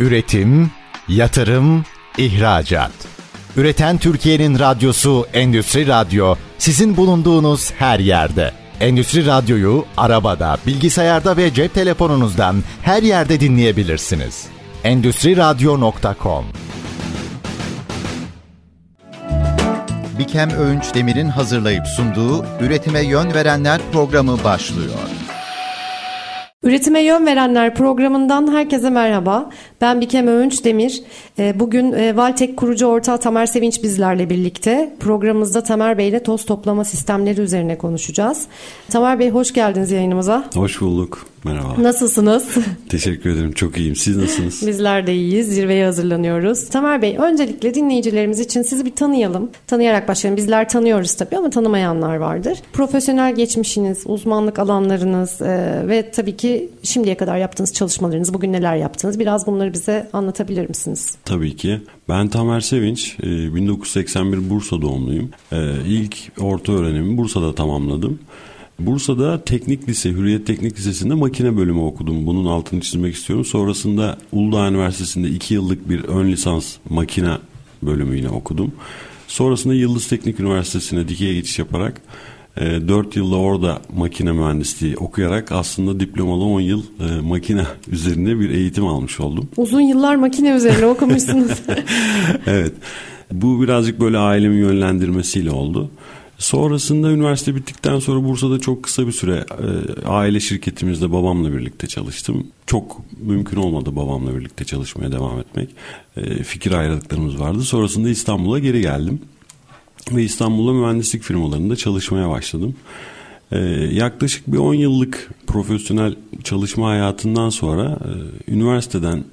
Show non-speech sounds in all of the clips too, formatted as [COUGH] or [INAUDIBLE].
Üretim, yatırım, ihracat. Üreten Türkiye'nin radyosu Endüstri Radyo sizin bulunduğunuz her yerde. Endüstri Radyo'yu arabada, bilgisayarda ve cep telefonunuzdan her yerde dinleyebilirsiniz. Endüstri Radyo.com Bikem Öğünç Demir'in hazırlayıp sunduğu Üretime Yön Verenler programı başlıyor. Üretime Yön Verenler programından herkese merhaba. Ben Bikem Öğünç Demir. Ee, bugün e, Valtek kurucu ortağı Tamer Sevinç bizlerle birlikte. Programımızda Tamer Bey ile toz toplama sistemleri üzerine konuşacağız. Tamer Bey hoş geldiniz yayınımıza. Hoş bulduk. Merhaba. Nasılsınız? Teşekkür ederim. Çok iyiyim. Siz nasılsınız? [LAUGHS] Bizler de iyiyiz. Zirveye hazırlanıyoruz. Tamer Bey öncelikle dinleyicilerimiz için sizi bir tanıyalım. Tanıyarak başlayalım. Bizler tanıyoruz tabii ama tanımayanlar vardır. Profesyonel geçmişiniz, uzmanlık alanlarınız e, ve tabii ki şimdiye kadar yaptığınız çalışmalarınız, bugün neler yaptınız biraz bunları bize anlatabilir misiniz? Tabii ki. Ben Tamer Sevinç, 1981 e, Bursa doğumluyum. E, ilk orta öğrenimi Bursa'da tamamladım. Bursa'da teknik lise, Hürriyet Teknik Lisesi'nde makine bölümü okudum. Bunun altını çizmek istiyorum. Sonrasında Uludağ Üniversitesi'nde iki yıllık bir ön lisans makine bölümüyle okudum. Sonrasında Yıldız Teknik Üniversitesi'ne dikey geçiş yaparak 4 e, yılda orada makine mühendisliği okuyarak aslında diplomalı 10 yıl e, makine [LAUGHS] üzerine bir eğitim almış oldum. Uzun yıllar makine üzerine [LAUGHS] okumuşsunuz. [LAUGHS] evet. Bu birazcık böyle ailemin yönlendirmesiyle oldu. Sonrasında üniversite bittikten sonra Bursa'da çok kısa bir süre e, aile şirketimizde babamla birlikte çalıştım. Çok mümkün olmadı babamla birlikte çalışmaya devam etmek. E, fikir ayrılıklarımız vardı. Sonrasında İstanbul'a geri geldim. Ve İstanbul'da mühendislik firmalarında çalışmaya başladım. E, yaklaşık bir 10 yıllık profesyonel çalışma hayatından sonra e, üniversiteden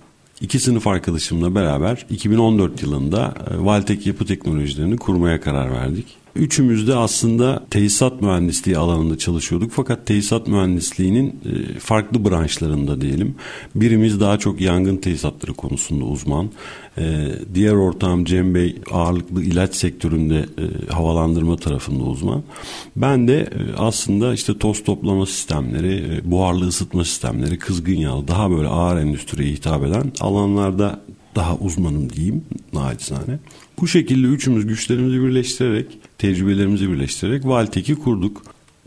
iki sınıf arkadaşımla beraber 2014 yılında e, Valtek Yapı Teknolojilerini kurmaya karar verdik. Üçümüz de aslında tesisat mühendisliği alanında çalışıyorduk. Fakat tesisat mühendisliğinin e, farklı branşlarında diyelim. Birimiz daha çok yangın tesisatları konusunda uzman. E, diğer ortağım Cem Bey ağırlıklı ilaç sektöründe e, havalandırma tarafında uzman. Ben de aslında işte toz toplama sistemleri, buharlı ısıtma sistemleri, kızgın yağ daha böyle ağır endüstriye hitap eden alanlarda daha uzmanım diyeyim naçizane. Bu şekilde üçümüz güçlerimizi birleştirerek, tecrübelerimizi birleştirerek Valtek'i kurduk.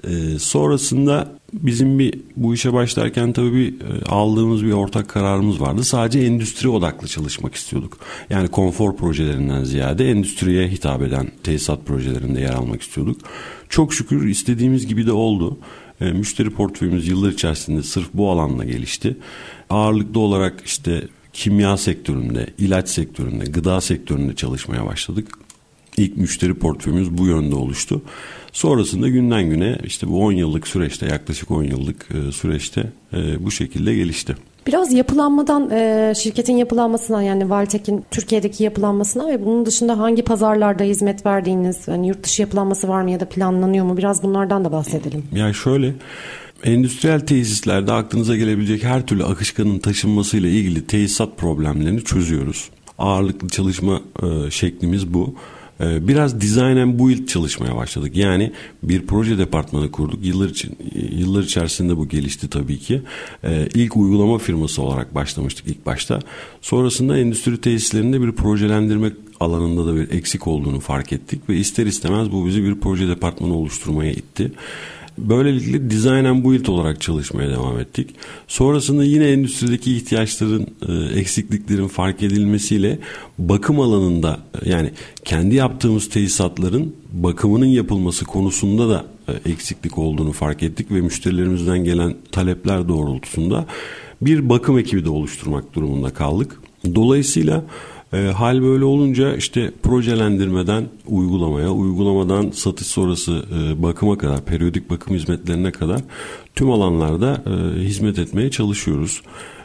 Ee, sonrasında bizim bir bu işe başlarken tabii bir e, aldığımız bir ortak kararımız vardı. Sadece endüstri odaklı çalışmak istiyorduk. Yani konfor projelerinden ziyade endüstriye hitap eden tesisat projelerinde yer almak istiyorduk. Çok şükür istediğimiz gibi de oldu. E, müşteri portföyümüz yıllar içerisinde sırf bu alanla gelişti. Ağırlıklı olarak işte kimya sektöründe, ilaç sektöründe, gıda sektöründe çalışmaya başladık. İlk müşteri portföyümüz bu yönde oluştu. Sonrasında günden güne işte bu 10 yıllık süreçte yaklaşık 10 yıllık e, süreçte e, bu şekilde gelişti. Biraz yapılanmadan, e, şirketin yapılanmasına yani Valtek'in Türkiye'deki yapılanmasına ve bunun dışında hangi pazarlarda hizmet verdiğiniz, yani yurt dışı yapılanması var mı ya da planlanıyor mu? Biraz bunlardan da bahsedelim. Yani şöyle, Endüstriyel tesislerde aklınıza gelebilecek her türlü akışkanın taşınmasıyla ilgili tesisat problemlerini çözüyoruz. Ağırlıklı çalışma e, şeklimiz bu. E, biraz design and build çalışmaya başladık. Yani bir proje departmanı kurduk. Yıllar için yıllar içerisinde bu gelişti tabii ki. E, ilk uygulama firması olarak başlamıştık ilk başta. Sonrasında endüstri tesislerinde bir projelendirme alanında da bir eksik olduğunu fark ettik ve ister istemez bu bizi bir proje departmanı oluşturmaya itti. Böylelikle design and build olarak çalışmaya devam ettik. Sonrasında yine endüstrideki ihtiyaçların, e, eksikliklerin fark edilmesiyle bakım alanında yani kendi yaptığımız tesisatların bakımının yapılması konusunda da e, eksiklik olduğunu fark ettik ve müşterilerimizden gelen talepler doğrultusunda bir bakım ekibi de oluşturmak durumunda kaldık. Dolayısıyla e, hal böyle olunca işte projelendirmeden uygulamaya, uygulamadan satış sonrası e, bakıma kadar, periyodik bakım hizmetlerine kadar tüm alanlarda e, hizmet etmeye çalışıyoruz.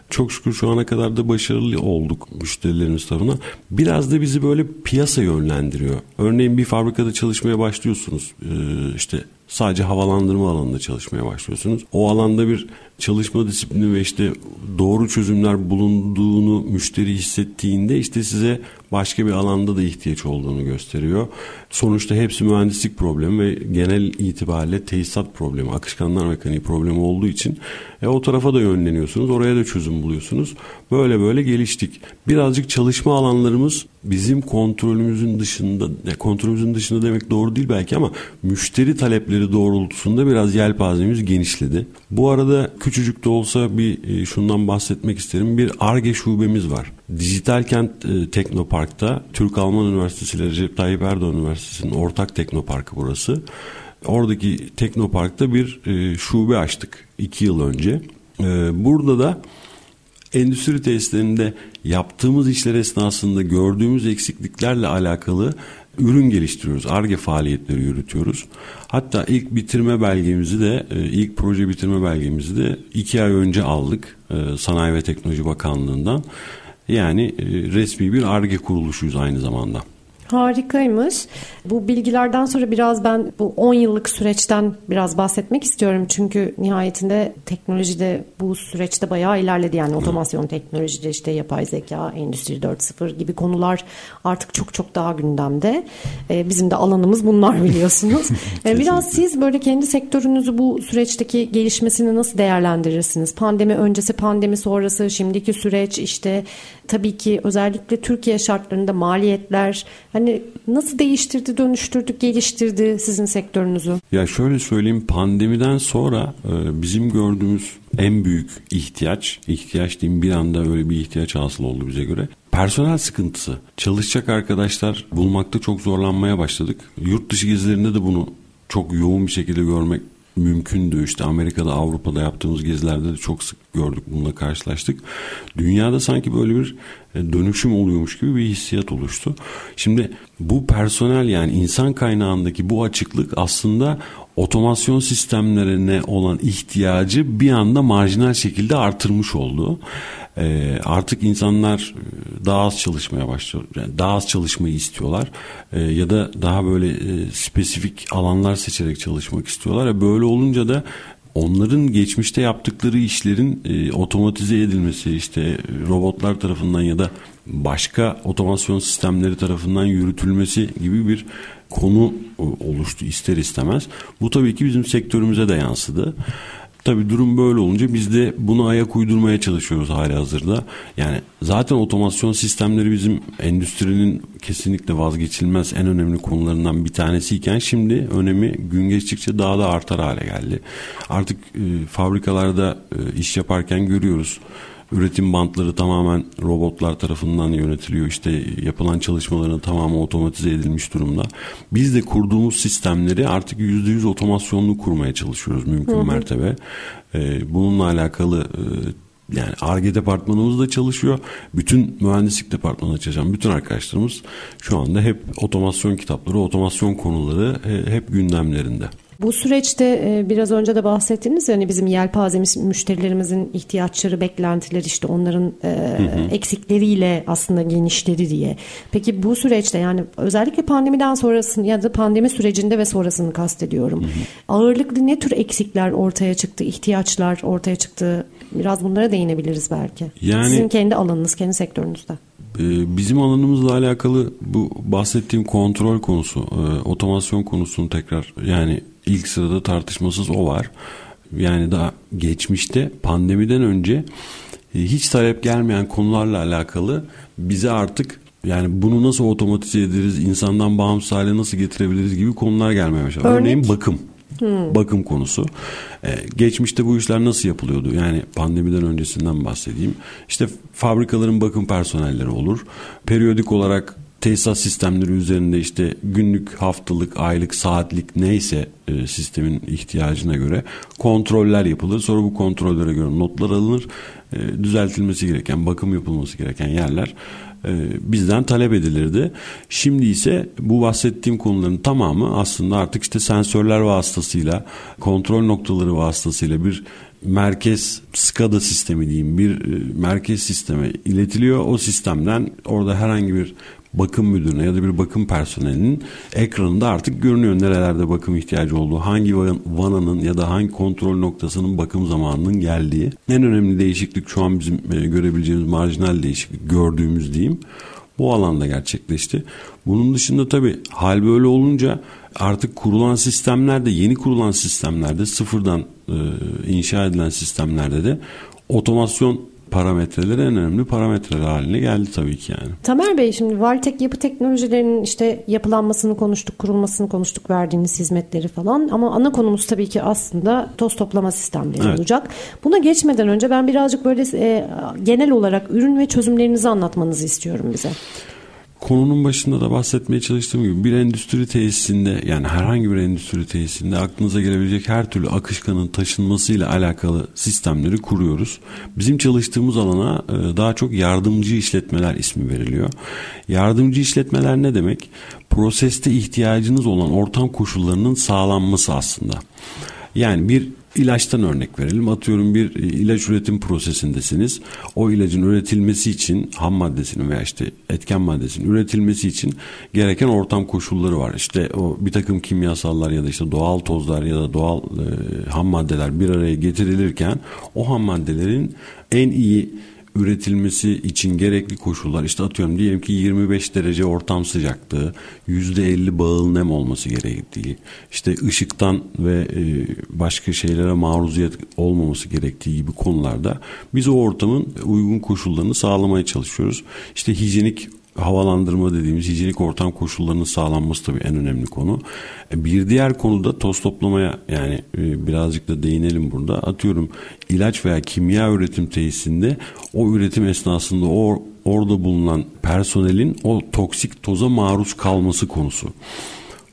Çok şükür şu ana kadar da başarılı olduk müşterilerimiz tarafından. Biraz da bizi böyle piyasa yönlendiriyor. Örneğin bir fabrikada çalışmaya başlıyorsunuz. Ee, işte Sadece havalandırma alanında çalışmaya başlıyorsunuz. O alanda bir çalışma disiplini ve işte doğru çözümler bulunduğunu müşteri hissettiğinde işte size başka bir alanda da ihtiyaç olduğunu gösteriyor. Sonuçta hepsi mühendislik problemi ve genel itibariyle tesisat problemi, akışkanlar mekaniği problemi olduğu için e, o tarafa da yönleniyorsunuz. Oraya da çözüm buluyorsunuz. Böyle böyle geliştik. Birazcık çalışma alanlarımız bizim kontrolümüzün dışında, yani kontrolümüzün dışında demek doğru değil belki ama müşteri talepleri doğrultusunda biraz yelpazemiz genişledi. Bu arada küçücük de olsa bir e, şundan bahsetmek isterim. Bir ARGE şubemiz var. Dijital Kent e, Teknopark'ta Türk Alman Üniversitesi ile Recep Tayyip Erdoğan Üniversitesi'nin ortak teknoparkı burası. Oradaki teknoparkta bir e, şube açtık iki yıl önce. E, burada da endüstri tesislerinde yaptığımız işler esnasında gördüğümüz eksikliklerle alakalı ürün geliştiriyoruz. ARGE faaliyetleri yürütüyoruz. Hatta ilk bitirme belgemizi de e, ilk proje bitirme belgemizi de iki ay önce aldık e, Sanayi ve Teknoloji Bakanlığı'ndan. Yani e, resmi bir ARGE kuruluşuyuz aynı zamanda. Harikaymış. Bu bilgilerden sonra biraz ben bu 10 yıllık süreçten biraz bahsetmek istiyorum. Çünkü nihayetinde teknolojide bu süreçte bayağı ilerledi. Yani otomasyon teknolojide işte yapay zeka, endüstri 4.0 gibi konular artık çok çok daha gündemde. Ee, bizim de alanımız bunlar biliyorsunuz. [LAUGHS] ee, biraz siz böyle kendi sektörünüzü bu süreçteki gelişmesini nasıl değerlendirirsiniz? Pandemi öncesi, pandemi sonrası, şimdiki süreç işte tabii ki özellikle Türkiye şartlarında maliyetler hani nasıl değiştirdi, dönüştürdü, geliştirdi sizin sektörünüzü? Ya şöyle söyleyeyim pandemiden sonra e, bizim gördüğümüz en büyük ihtiyaç, ihtiyaç diyeyim bir anda öyle bir ihtiyaç hasıl oldu bize göre. Personel sıkıntısı. Çalışacak arkadaşlar bulmakta çok zorlanmaya başladık. Yurt dışı gezilerinde de bunu çok yoğun bir şekilde görmek mümkündü. İşte Amerika'da, Avrupa'da yaptığımız gezilerde de çok sık gördük, bununla karşılaştık. Dünyada sanki böyle bir e, dönüşüm oluyormuş gibi bir hissiyat oluştu. Şimdi bu personel yani insan kaynağındaki bu açıklık aslında otomasyon sistemlerine olan ihtiyacı bir anda marjinal şekilde artırmış oldu. E, artık insanlar e, daha az çalışmaya başlıyor. Yani daha az çalışmayı istiyorlar. E, ya da daha böyle e, spesifik alanlar seçerek çalışmak istiyorlar. E, böyle olunca da onların geçmişte yaptıkları işlerin e, otomatize edilmesi işte robotlar tarafından ya da başka otomasyon sistemleri tarafından yürütülmesi gibi bir konu e, oluştu ister istemez. Bu tabii ki bizim sektörümüze de yansıdı. Tabii durum böyle olunca biz de bunu ayak uydurmaya çalışıyoruz hali hazırda. Yani zaten otomasyon sistemleri bizim endüstrinin kesinlikle vazgeçilmez en önemli konularından bir tanesiyken şimdi önemi gün geçtikçe daha da artar hale geldi. Artık e, fabrikalarda e, iş yaparken görüyoruz üretim bantları tamamen robotlar tarafından yönetiliyor. İşte yapılan çalışmaların tamamı otomatize edilmiş durumda. Biz de kurduğumuz sistemleri artık %100 otomasyonlu kurmaya çalışıyoruz mümkün hı hı. mertebe. Ee, bununla alakalı e, yani ARGE departmanımız da çalışıyor. Bütün mühendislik departmanı çalışan bütün arkadaşlarımız şu anda hep otomasyon kitapları, otomasyon konuları e, hep gündemlerinde. Bu süreçte e, biraz önce de bahsettiniz yani bizim yelpazemiz müşterilerimizin ihtiyaçları, beklentileri işte onların e, hı hı. eksikleriyle aslında genişledi diye. Peki bu süreçte yani özellikle pandemiden sonrasını ya da pandemi sürecinde ve sonrasını kastediyorum. Hı hı. Ağırlıklı ne tür eksikler ortaya çıktı, ihtiyaçlar ortaya çıktı? Biraz bunlara değinebiliriz belki. Yani, Sizin kendi alanınız, kendi sektörünüzde. E, bizim alanımızla alakalı bu bahsettiğim kontrol konusu, otomasyon konusunu tekrar yani ilk sırada tartışmasız o var. Yani daha geçmişte pandemiden önce e, hiç talep gelmeyen konularla alakalı bize artık yani bunu nasıl otomatize ederiz, insandan bağımsız hale nasıl getirebiliriz gibi konular gelmeye başladı. Örnek? Örneğin bakım. Hmm. Bakım konusu. Ee, geçmişte bu işler nasıl yapılıyordu? Yani pandemiden öncesinden bahsedeyim. İşte fabrikaların bakım personelleri olur. Periyodik olarak tesisat sistemleri üzerinde işte günlük, haftalık, aylık, saatlik neyse e, sistemin ihtiyacına göre kontroller yapılır. Sonra bu kontrollere göre notlar alınır. E, düzeltilmesi gereken, bakım yapılması gereken yerler e, bizden talep edilirdi. Şimdi ise bu bahsettiğim konuların tamamı aslında artık işte sensörler vasıtasıyla, kontrol noktaları vasıtasıyla bir merkez SCADA sistemi diyeyim bir e, merkez sisteme iletiliyor. O sistemden orada herhangi bir bakım müdürüne ya da bir bakım personelinin ekranında artık görünüyor nerelerde bakım ihtiyacı olduğu, hangi vananın ya da hangi kontrol noktasının bakım zamanının geldiği. En önemli değişiklik şu an bizim e, görebileceğimiz marjinal değişiklik gördüğümüz diyeyim bu alanda gerçekleşti. Bunun dışında tabii hal böyle olunca artık kurulan sistemlerde yeni kurulan sistemlerde sıfırdan e, inşa edilen sistemlerde de otomasyon parametreleri en önemli parametreler haline geldi tabii ki yani. Tamer Bey şimdi Valtek yapı teknolojilerinin işte yapılanmasını konuştuk, kurulmasını konuştuk, verdiğiniz hizmetleri falan ama ana konumuz tabii ki aslında toz toplama sistemleri evet. olacak. Buna geçmeden önce ben birazcık böyle e, genel olarak ürün ve çözümlerinizi anlatmanızı istiyorum bize konunun başında da bahsetmeye çalıştığım gibi bir endüstri tesisinde yani herhangi bir endüstri tesisinde aklınıza gelebilecek her türlü akışkanın taşınmasıyla alakalı sistemleri kuruyoruz. Bizim çalıştığımız alana e, daha çok yardımcı işletmeler ismi veriliyor. Yardımcı işletmeler ne demek? Proseste ihtiyacınız olan ortam koşullarının sağlanması aslında. Yani bir İlaçtan örnek verelim. Atıyorum bir e, ilaç üretim prosesindesiniz. O ilacın üretilmesi için ham maddesinin veya işte etken maddesinin üretilmesi için gereken ortam koşulları var. İşte o bir takım kimyasallar ya da işte doğal tozlar ya da doğal e, ham maddeler bir araya getirilirken o ham maddelerin en iyi üretilmesi için gerekli koşullar işte atıyorum diyelim ki 25 derece ortam sıcaklığı %50 bağıl nem olması gerektiği işte ışıktan ve e, başka şeylere maruziyet olmaması gerektiği gibi konularda biz o ortamın uygun koşullarını sağlamaya çalışıyoruz. İşte hijyenik havalandırma dediğimiz hijyenik ortam koşullarının sağlanması tabii en önemli konu. E, bir diğer konu da toz toplamaya yani e, birazcık da değinelim burada. Atıyorum ilaç veya kimya üretim tesisinde o üretim esnasında o orada bulunan personelin o toksik toza maruz kalması konusu.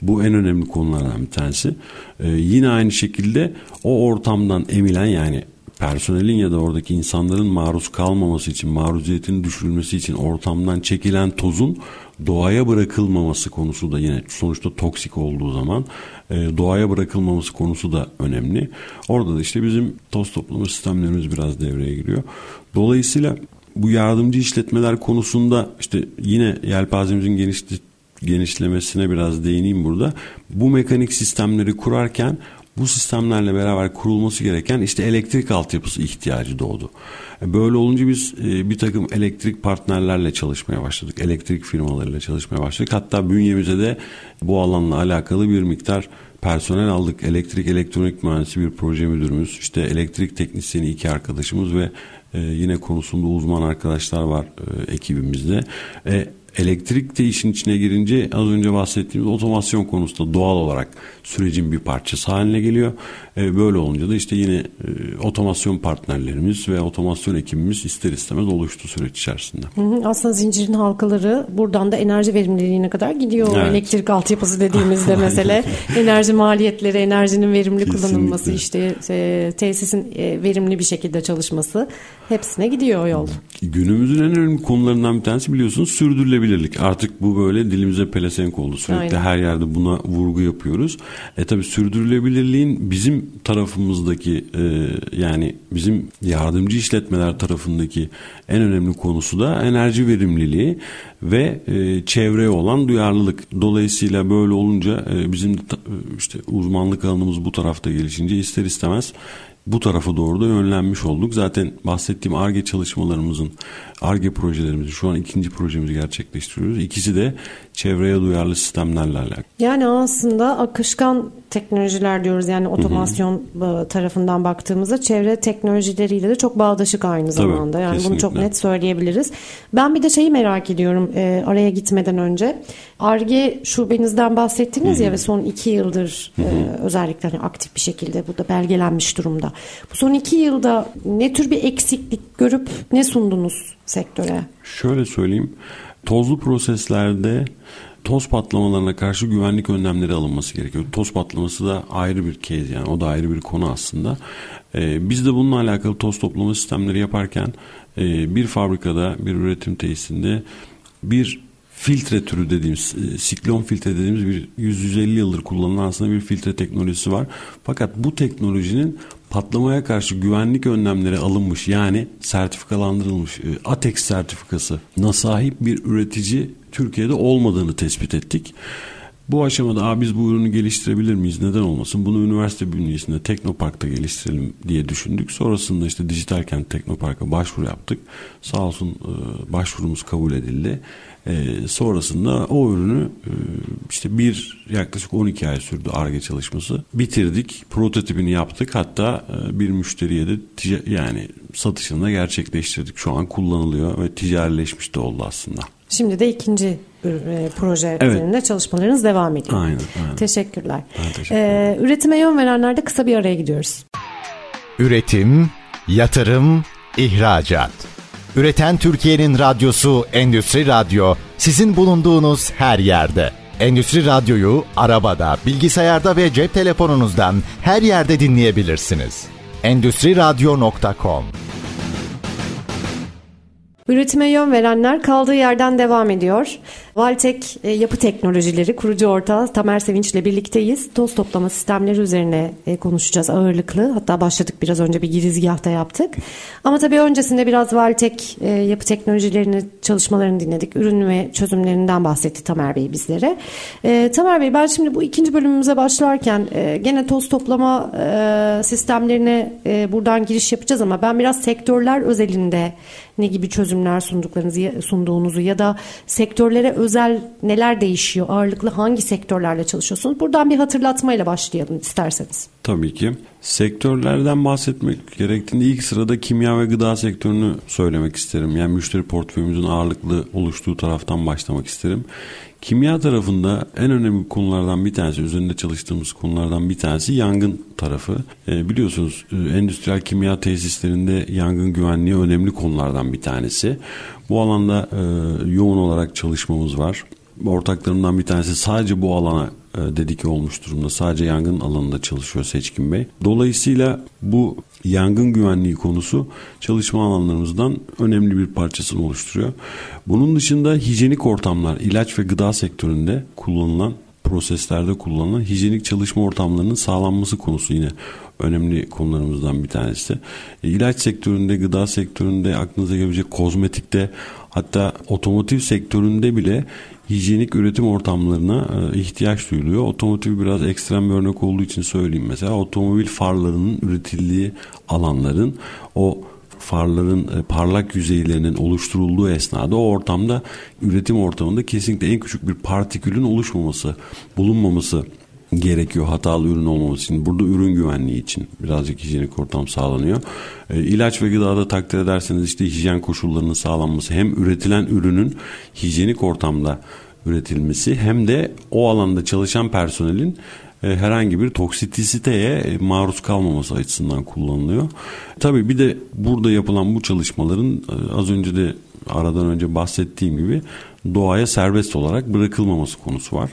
Bu en önemli konulardan bir tanesi. Ee, yine aynı şekilde o ortamdan emilen yani personelin ya da oradaki insanların maruz kalmaması için, maruziyetin düşürülmesi için ortamdan çekilen tozun doğaya bırakılmaması konusu da yine sonuçta toksik olduğu zaman e, doğaya bırakılmaması konusu da önemli. Orada da işte bizim toz toplama sistemlerimiz biraz devreye giriyor. Dolayısıyla bu yardımcı işletmeler konusunda işte yine yelpazemizin genişli, genişlemesine biraz değineyim burada. Bu mekanik sistemleri kurarken bu sistemlerle beraber kurulması gereken işte elektrik altyapısı ihtiyacı doğdu. E, böyle olunca biz e, bir takım elektrik partnerlerle çalışmaya başladık. Elektrik firmalarıyla çalışmaya başladık. Hatta bünyemize de bu alanla alakalı bir miktar personel aldık. Elektrik elektronik mühendisi bir proje müdürümüz, işte elektrik teknisyeni iki arkadaşımız ve e, yine konusunda uzman arkadaşlar var ekibimizde. Elektrik de işin içine girince az önce bahsettiğimiz otomasyon konusunda doğal olarak sürecin bir parçası haline geliyor. E, böyle olunca da işte yine e, otomasyon partnerlerimiz ve otomasyon ekibimiz ister istemez oluştu süreç içerisinde. Hı hı, aslında zincirin halkaları buradan da enerji verimliliğine kadar gidiyor. Evet. Elektrik altyapısı dediğimizde [LAUGHS] mesele enerji maliyetleri, enerjinin verimli Kesinlikle. kullanılması, işte e, tesisin e, verimli bir şekilde çalışması hepsine gidiyor yol. Günümüzün en önemli konularından bir tanesi biliyorsunuz sürdürülebilirlik. Artık bu böyle dilimize pelesenk oldu. Sürekli Aynen. her yerde buna vurgu yapıyoruz. E tabi sürdürülebilirliğin bizim tarafımızdaki e, yani bizim yardımcı işletmeler tarafındaki en önemli konusu da enerji verimliliği ve e, çevreye olan duyarlılık. Dolayısıyla böyle olunca e, bizim de, işte uzmanlık alanımız bu tarafta gelişince ister istemez bu tarafa doğru da yönlenmiş olduk. Zaten bahsettiğim ARGE çalışmalarımızın, ARGE projelerimizin şu an ikinci projemizi gerçekleştiriyoruz. İkisi de çevreye duyarlı sistemlerle alakalı. Yani aslında akışkan teknolojiler diyoruz yani otomasyon Hı-hı. tarafından baktığımızda çevre teknolojileriyle de çok bağdaşık aynı zamanda. Tabii, yani kesinlikle. bunu çok net söyleyebiliriz. Ben bir de şeyi merak ediyorum e, araya gitmeden önce. ARGE şubenizden bahsettiniz Hı-hı. ya ve son iki yıldır e, özellikle hani aktif bir şekilde burada belgelenmiş durumda. Bu son iki yılda ne tür bir eksiklik görüp ne sundunuz sektöre? Şöyle söyleyeyim. Tozlu proseslerde toz patlamalarına karşı güvenlik önlemleri alınması gerekiyor. Toz patlaması da ayrı bir kez yani o da ayrı bir konu aslında. Ee, biz de bununla alakalı toz toplama sistemleri yaparken e, bir fabrikada bir üretim tesisinde bir filtre türü dediğimiz e, siklon filtre dediğimiz bir 150 yıldır kullanılan aslında bir filtre teknolojisi var. Fakat bu teknolojinin patlamaya karşı güvenlik önlemleri alınmış yani sertifikalandırılmış e, ATEX sertifikası na sahip bir üretici Türkiye'de olmadığını tespit ettik. Bu aşamada Aa, biz bu ürünü geliştirebilir miyiz? Neden olmasın? Bunu üniversite bünyesinde Teknopark'ta geliştirelim diye düşündük. Sonrasında işte Dijital Kent Teknopark'a başvuru yaptık. Sağ olsun e, başvurumuz kabul edildi. E, sonrasında o ürünü e, işte bir yaklaşık 12 ay sürdü ARGE çalışması. Bitirdik. Prototipini yaptık. Hatta bir müşteriye de yani satışını da gerçekleştirdik. Şu an kullanılıyor ve ticarileşmiş de oldu aslında. Şimdi de ikinci e, proje evet. üzerinde çalışmalarınız devam ediyor. Aynen. aynen. Teşekkürler. teşekkür ee, üretime yön verenlerde kısa bir araya gidiyoruz. Üretim, yatırım, ihracat. Üreten Türkiye'nin radyosu Endüstri Radyo sizin bulunduğunuz her yerde. Endüstri Radyo'yu arabada, bilgisayarda ve cep telefonunuzdan her yerde dinleyebilirsiniz. Endüstri Radyo.com Üretime yön verenler kaldığı yerden devam ediyor. Valtek e, Yapı Teknolojileri kurucu ortağı Tamer Sevinç ile birlikteyiz. Toz toplama sistemleri üzerine e, konuşacağız ağırlıklı. Hatta başladık biraz önce bir girizgahta yaptık. Ama tabii öncesinde biraz Valtek e, Yapı Teknolojilerini çalışmalarını dinledik. Ürün ve çözümlerinden bahsetti Tamer Bey bizlere. E, Tamer Bey ben şimdi bu ikinci bölümümüze başlarken gene toz toplama sistemlerine buradan giriş yapacağız ama ben biraz sektörler özelinde ne gibi çözümler sunduklarınızı sunduğunuzu ya da sektörlere özel neler değişiyor? Ağırlıklı hangi sektörlerle çalışıyorsunuz? Buradan bir hatırlatmayla başlayalım isterseniz. Tabii ki. Sektörlerden bahsetmek gerektiğinde ilk sırada kimya ve gıda sektörünü söylemek isterim. Yani müşteri portföyümüzün ağırlıklı oluştuğu taraftan başlamak isterim. Kimya tarafında en önemli konulardan bir tanesi, üzerinde çalıştığımız konulardan bir tanesi yangın tarafı. E, biliyorsunuz e, endüstriyel kimya tesislerinde yangın güvenliği önemli konulardan bir tanesi. Bu alanda e, yoğun olarak çalışmamız var. Ortaklarımdan bir tanesi sadece bu alana e, dedike olmuş durumda. Sadece yangın alanında çalışıyor Seçkin Bey. Dolayısıyla bu yangın güvenliği konusu çalışma alanlarımızdan önemli bir parçasını oluşturuyor. Bunun dışında hijyenik ortamlar, ilaç ve gıda sektöründe kullanılan proseslerde kullanılan hijyenik çalışma ortamlarının sağlanması konusu yine önemli konularımızdan bir tanesi. E, ilaç sektöründe, gıda sektöründe, aklınıza gelebilecek kozmetikte hatta otomotiv sektöründe bile hijyenik üretim ortamlarına e, ihtiyaç duyuluyor. Otomotiv biraz ekstrem bir örnek olduğu için söyleyeyim mesela otomobil farlarının üretildiği alanların o farların e, parlak yüzeylerinin oluşturulduğu esnada o ortamda üretim ortamında kesinlikle en küçük bir partikülün oluşmaması, bulunmaması gerekiyor hatalı ürün olmaması için. Burada ürün güvenliği için birazcık hijyenik ortam sağlanıyor. E, ilaç ve gıdada takdir ederseniz işte hijyen koşullarının sağlanması hem üretilen ürünün hijyenik ortamda üretilmesi hem de o alanda çalışan personelin e, herhangi bir toksititeye e, maruz kalmaması açısından kullanılıyor. Tabii bir de burada yapılan bu çalışmaların e, az önce de aradan önce bahsettiğim gibi doğaya serbest olarak bırakılmaması konusu var.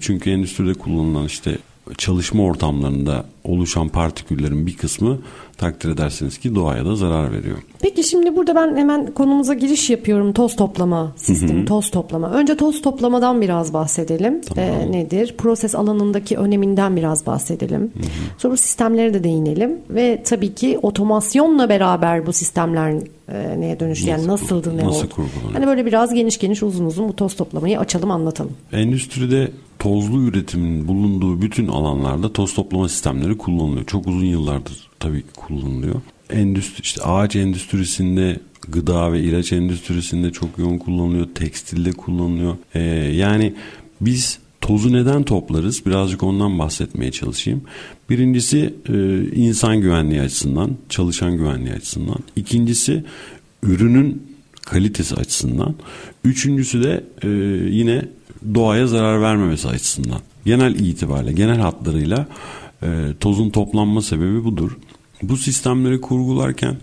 Çünkü endüstride kullanılan işte çalışma ortamlarında oluşan partiküllerin bir kısmı takdir edersiniz ki doğaya da zarar veriyor. Peki şimdi burada ben hemen konumuza giriş yapıyorum. Toz toplama sistemi, toz toplama. Önce toz toplamadan biraz bahsedelim. Tamam. Ee, nedir? Proses alanındaki öneminden biraz bahsedelim. Hı-hı. Sonra sistemlere de değinelim ve tabii ki otomasyonla beraber bu sistemler e, neye dönüştü? Yani nasıldı, ne nasıl oldu? Kurgulanıyor? Hani böyle biraz geniş geniş uzun uzun bu toz toplamayı açalım, anlatalım. Endüstride tozlu üretimin bulunduğu bütün alanlarda toz toplama sistemleri kullanılıyor. Çok uzun yıllardır tabii kullanılıyor. Endüstri, işte ağaç endüstrisinde gıda ve ilaç endüstrisinde çok yoğun kullanılıyor. Tekstilde kullanılıyor. Ee, yani biz tozu neden toplarız? Birazcık ondan bahsetmeye çalışayım. Birincisi e, insan güvenliği açısından, çalışan güvenliği açısından. İkincisi ürünün kalitesi açısından. Üçüncüsü de e, yine doğaya zarar vermemesi açısından. Genel itibariyle, genel hatlarıyla e, tozun toplanma sebebi budur. Bu sistemleri kurgularken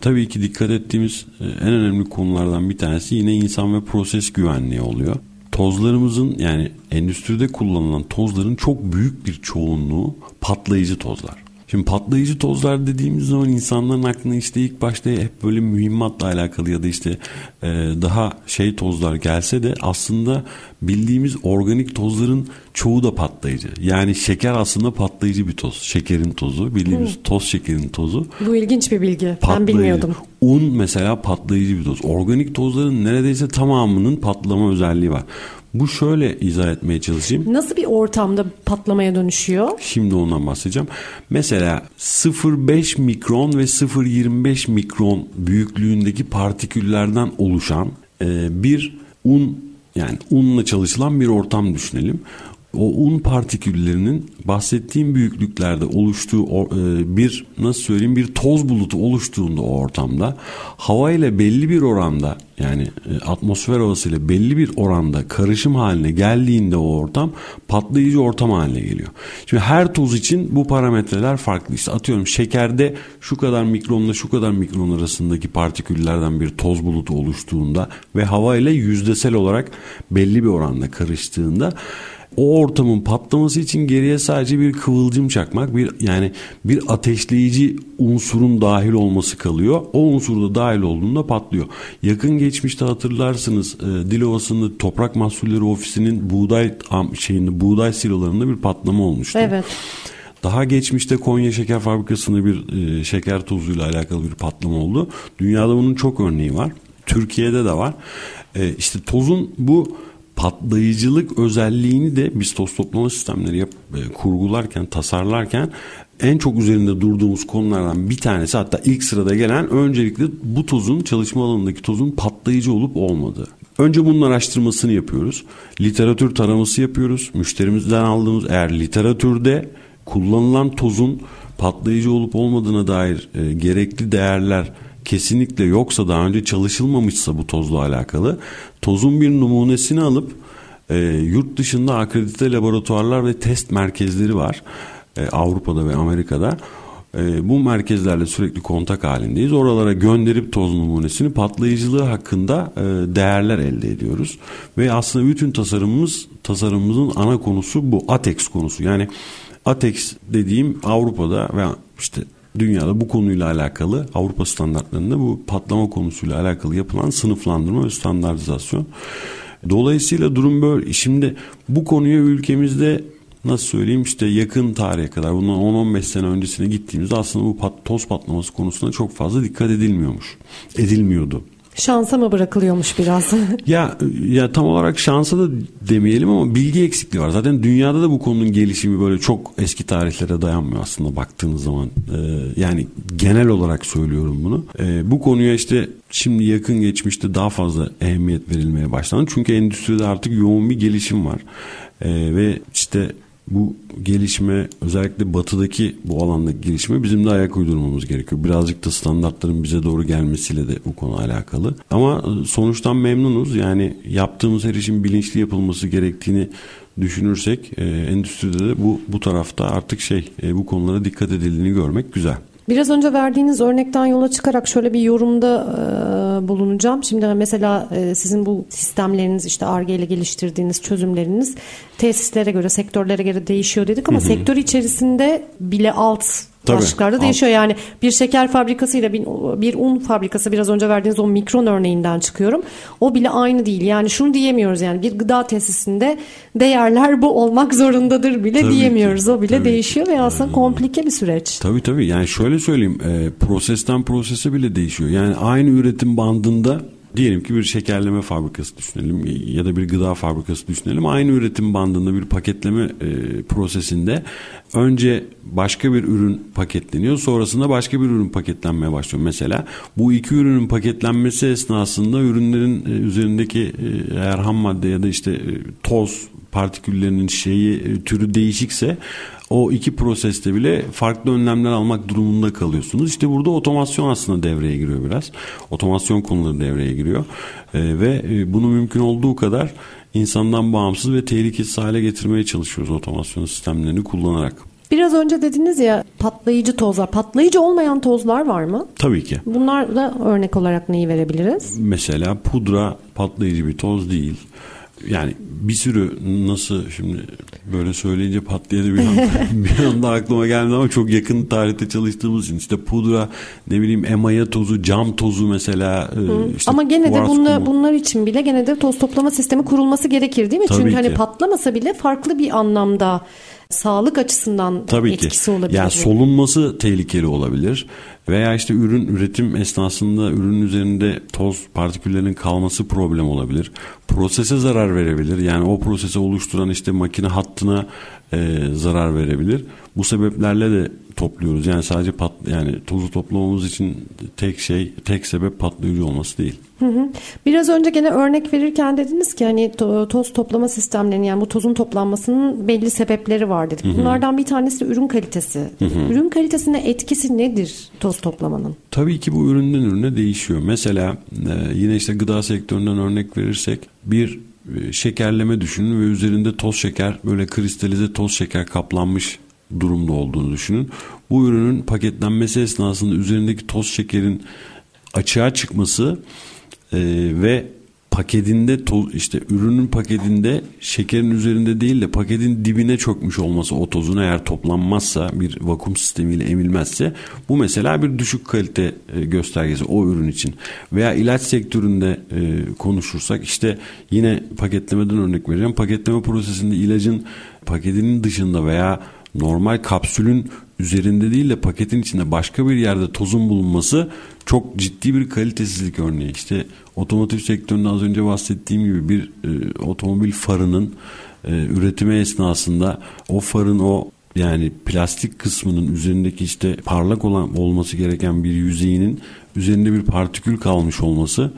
tabii ki dikkat ettiğimiz e, en önemli konulardan bir tanesi yine insan ve proses güvenliği oluyor. Tozlarımızın yani endüstride kullanılan tozların çok büyük bir çoğunluğu patlayıcı tozlar. Şimdi patlayıcı tozlar dediğimiz zaman insanların aklına işte ilk başta hep böyle mühimmatla alakalı ya da işte e, daha şey tozlar gelse de aslında bildiğimiz organik tozların çoğu da patlayıcı. Yani şeker aslında patlayıcı bir toz. Şekerin tozu bildiğimiz Hı. toz şekerin tozu. Bu ilginç bir bilgi. Patlayıcı. Ben bilmiyordum. Un mesela patlayıcı bir toz. Organik tozların neredeyse tamamının patlama özelliği var. Bu şöyle izah etmeye çalışayım. Nasıl bir ortamda patlamaya dönüşüyor? Şimdi ondan bahsedeceğim. Mesela 0,5 mikron ve 0,25 mikron büyüklüğündeki partiküllerden oluşan e, bir un yani unla çalışılan bir ortam düşünelim o un partiküllerinin bahsettiğim büyüklüklerde oluştuğu e, bir nasıl söyleyeyim bir toz bulutu oluştuğunda o ortamda hava ile belli bir oranda yani e, atmosfer havası ile belli bir oranda karışım haline geldiğinde o ortam patlayıcı ortam haline geliyor. Şimdi her toz için bu parametreler farklı. İşte atıyorum şekerde şu kadar mikronla şu kadar mikron arasındaki partiküllerden bir toz bulutu oluştuğunda ve hava ile yüzdesel olarak belli bir oranda karıştığında o ortamın patlaması için geriye sadece bir kıvılcım çakmak, bir yani bir ateşleyici unsurun dahil olması kalıyor. O unsur da dahil olduğunda patlıyor. Yakın geçmişte hatırlarsınız e, Dilovası'nda Toprak Mahsulleri Ofisi'nin buğday şeyinde buğday silolarında bir patlama olmuştu. Evet. Daha geçmişte Konya Şeker Fabrikası'nda bir e, şeker tozuyla alakalı bir patlama oldu. Dünyada bunun çok örneği var. Türkiye'de de var. E, işte tozun bu patlayıcılık özelliğini de biz toz toplama sistemleri yap, e, kurgularken, tasarlarken en çok üzerinde durduğumuz konulardan bir tanesi hatta ilk sırada gelen öncelikle bu tozun çalışma alanındaki tozun patlayıcı olup olmadığı. Önce bunun araştırmasını yapıyoruz. Literatür taraması yapıyoruz. Müşterimizden aldığımız eğer literatürde kullanılan tozun patlayıcı olup olmadığına dair e, gerekli değerler kesinlikle yoksa daha önce çalışılmamışsa bu tozla alakalı tozun bir numunesini alıp e, yurt dışında akredite laboratuvarlar ve test merkezleri var e, Avrupa'da ve Amerika'da. E, bu merkezlerle sürekli kontak halindeyiz. Oralara gönderip toz numunesini patlayıcılığı hakkında e, değerler elde ediyoruz. Ve aslında bütün tasarımımız tasarımımızın ana konusu bu ATEX konusu. Yani ATEX dediğim Avrupa'da ve işte dünyada bu konuyla alakalı Avrupa standartlarında bu patlama konusuyla alakalı yapılan sınıflandırma ve standartizasyon. Dolayısıyla durum böyle. Şimdi bu konuya ülkemizde nasıl söyleyeyim işte yakın tarihe kadar bundan 10-15 sene öncesine gittiğimizde aslında bu pat, toz patlaması konusunda çok fazla dikkat edilmiyormuş. Edilmiyordu. Şansa mı bırakılıyormuş biraz? [LAUGHS] ya ya tam olarak şansa da demeyelim ama bilgi eksikliği var. Zaten dünyada da bu konunun gelişimi böyle çok eski tarihlere dayanmıyor aslında baktığınız zaman. Ee, yani genel olarak söylüyorum bunu. Ee, bu konuya işte şimdi yakın geçmişte daha fazla ehemmiyet verilmeye başlandı. Çünkü endüstride artık yoğun bir gelişim var. Ee, ve işte bu gelişme özellikle batıdaki bu alandaki gelişme bizim de ayak uydurmamız gerekiyor. Birazcık da standartların bize doğru gelmesiyle de bu konu alakalı. Ama sonuçtan memnunuz. Yani yaptığımız her işin bilinçli yapılması gerektiğini düşünürsek e, endüstride de bu bu tarafta artık şey e, bu konulara dikkat edildiğini görmek güzel. Biraz önce verdiğiniz örnekten yola çıkarak şöyle bir yorumda e, bulunacağım. Şimdi mesela e, sizin bu sistemleriniz işte ARGE ile geliştirdiğiniz çözümleriniz tesislere göre, sektörlere göre değişiyor dedik ama hı hı. sektör içerisinde bile alt Tabii. başlıklarda değişiyor. Yani bir şeker fabrikasıyla bir, bir un fabrikası biraz önce verdiğiniz o mikron örneğinden çıkıyorum. O bile aynı değil. Yani şunu diyemiyoruz yani bir gıda tesisinde değerler bu olmak zorundadır bile tabii diyemiyoruz. Ki. O bile tabii değişiyor ve aslında komplike bir süreç. Tabii tabii. Yani şöyle söyleyeyim. E, prosesten prosese bile değişiyor. Yani aynı üretim bandında Diyelim ki bir şekerleme fabrikası düşünelim ya da bir gıda fabrikası düşünelim. Aynı üretim bandında bir paketleme e, prosesinde önce başka bir ürün paketleniyor sonrasında başka bir ürün paketlenmeye başlıyor. Mesela bu iki ürünün paketlenmesi esnasında ürünlerin e, üzerindeki e, ham madde ya da işte e, toz partiküllerinin şeyi e, türü değişikse o iki proseste bile farklı önlemler almak durumunda kalıyorsunuz. İşte burada otomasyon aslında devreye giriyor biraz. Otomasyon konuları devreye giriyor. E, ve e, bunu mümkün olduğu kadar insandan bağımsız ve tehlikesiz hale getirmeye çalışıyoruz otomasyon sistemlerini kullanarak. Biraz önce dediniz ya patlayıcı tozlar. Patlayıcı olmayan tozlar var mı? Tabii ki. Bunlar da örnek olarak neyi verebiliriz? Mesela pudra patlayıcı bir toz değil. Yani bir sürü nasıl şimdi böyle söyleyince patlayadı bir anda, [LAUGHS] bir anda aklıma geldi ama çok yakın tarihte çalıştığımız için işte pudra ne bileyim emaya tozu cam tozu mesela e, işte ama gene de bunlar, kumu. bunlar için bile gene de toz toplama sistemi kurulması gerekir değil mi? Tabii Çünkü hani ki. patlamasa bile farklı bir anlamda sağlık açısından Tabii etkisi ki. olabilir. Yani solunması tehlikeli olabilir. Veya işte ürün üretim esnasında ürünün üzerinde toz partiküllerinin kalması problem olabilir. Prosese zarar verebilir. Yani o prosesi oluşturan işte makine hattına e, zarar verebilir. Bu sebeplerle de topluyoruz. Yani sadece pat yani tozu toplamamız için tek şey tek sebep patlayıcı olması değil. Hı hı. Biraz önce gene örnek verirken dediniz ki hani to- toz toplama sistemlerinin yani bu tozun toplanmasının belli sebepleri var dedik. Bunlardan bir tanesi de ürün kalitesi. Ürün kalitesine etkisi nedir toz toplamanın? Tabii ki bu üründen ürüne değişiyor. Mesela e, yine işte gıda sektöründen örnek verirsek bir e, şekerleme düşünün ve üzerinde toz şeker böyle kristalize toz şeker kaplanmış durumda olduğunu düşünün. Bu ürünün paketlenmesi esnasında üzerindeki toz şekerin açığa çıkması e, ve paketinde toz işte ürünün paketinde şekerin üzerinde değil de paketin dibine çökmüş olması o tozun eğer toplanmazsa bir vakum sistemiyle emilmezse bu mesela bir düşük kalite e, göstergesi o ürün için veya ilaç sektöründe e, konuşursak işte yine paketlemeden örnek vereceğim paketleme prosesinde ilacın paketinin dışında veya normal kapsülün üzerinde değil de paketin içinde başka bir yerde tozun bulunması çok ciddi bir kalitesizlik örneği. İşte otomotiv sektöründe az önce bahsettiğim gibi bir e, otomobil farının e, üretimi esnasında o farın o yani plastik kısmının üzerindeki işte parlak olan olması gereken bir yüzeyinin üzerinde bir partikül kalmış olması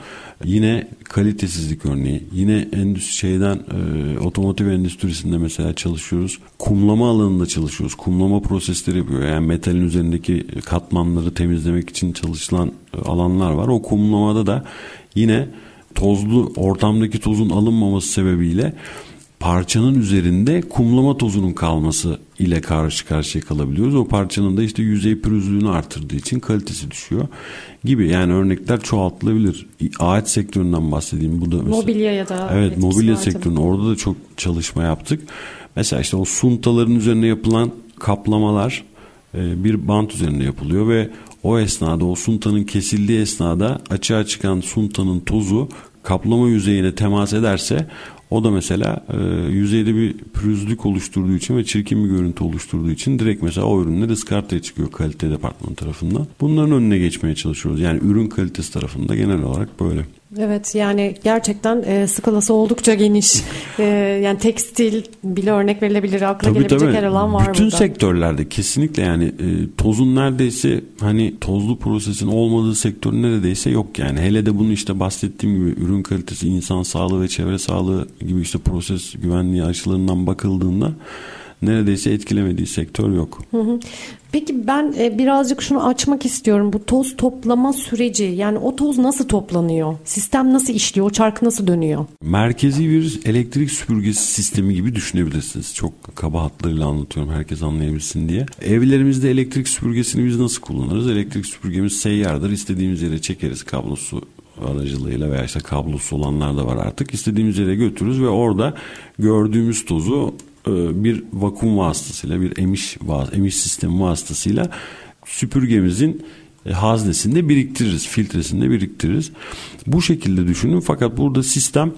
yine kalitesizlik örneği. Yine endüstri şeyden e, otomotiv endüstrisinde mesela çalışıyoruz. Kumlama alanında çalışıyoruz. Kumlama prosesleri yapıyor. Yani metalin üzerindeki katmanları temizlemek için çalışılan e, alanlar var. O kumlamada da yine tozlu ortamdaki tozun alınmaması sebebiyle parçanın üzerinde kumlama tozunun kalması ile karşı karşıya kalabiliyoruz. O parçanın da işte yüzey pürüzlüğünü artırdığı için kalitesi düşüyor gibi. Yani örnekler çoğaltılabilir. Ağaç sektöründen bahsedeyim. Bu da mesela, Mobilya ya da Evet mobilya sektöründe orada da çok çalışma yaptık. Mesela işte o suntaların üzerine yapılan kaplamalar e, bir bant üzerinde yapılıyor ve o esnada o suntanın kesildiği esnada açığa çıkan suntanın tozu kaplama yüzeyine temas ederse o da mesela e, yüzeyde bir pürüzlük oluşturduğu için ve çirkin bir görüntü oluşturduğu için direkt mesela o ürünler ıskartaya çıkıyor kalite departmanı tarafından. Bunların önüne geçmeye çalışıyoruz. Yani ürün kalitesi tarafında genel olarak böyle. Evet yani gerçekten e, skalası oldukça geniş. E, yani tekstil bile örnek verilebilir. Akla Tabii gelebilecek tabii. her alan var Bütün burada. sektörlerde kesinlikle yani e, tozun neredeyse hani tozlu prosesin olmadığı sektör neredeyse yok yani. Hele de bunu işte bahsettiğim gibi ürün kalitesi, insan sağlığı ve çevre sağlığı gibi işte proses güvenliği açılarından bakıldığında neredeyse etkilemediği sektör yok. Hı hı. Peki ben e, birazcık şunu açmak istiyorum. Bu toz toplama süreci yani o toz nasıl toplanıyor? Sistem nasıl işliyor? O çark nasıl dönüyor? Merkezi bir elektrik süpürgesi sistemi gibi düşünebilirsiniz. Çok kaba hatlarıyla anlatıyorum herkes anlayabilsin diye. Evlerimizde elektrik süpürgesini biz nasıl kullanırız? Elektrik süpürgemiz seyyardır. İstediğimiz yere çekeriz kablosu aracılığıyla veya işte kablosu olanlar da var artık. İstediğimiz yere götürürüz ve orada gördüğümüz tozu bir vakum vasıtasıyla bir emiş emiş sistemi vasıtasıyla süpürgemizin e, haznesinde biriktiririz, filtresinde biriktiririz. Bu şekilde düşünün fakat burada sistem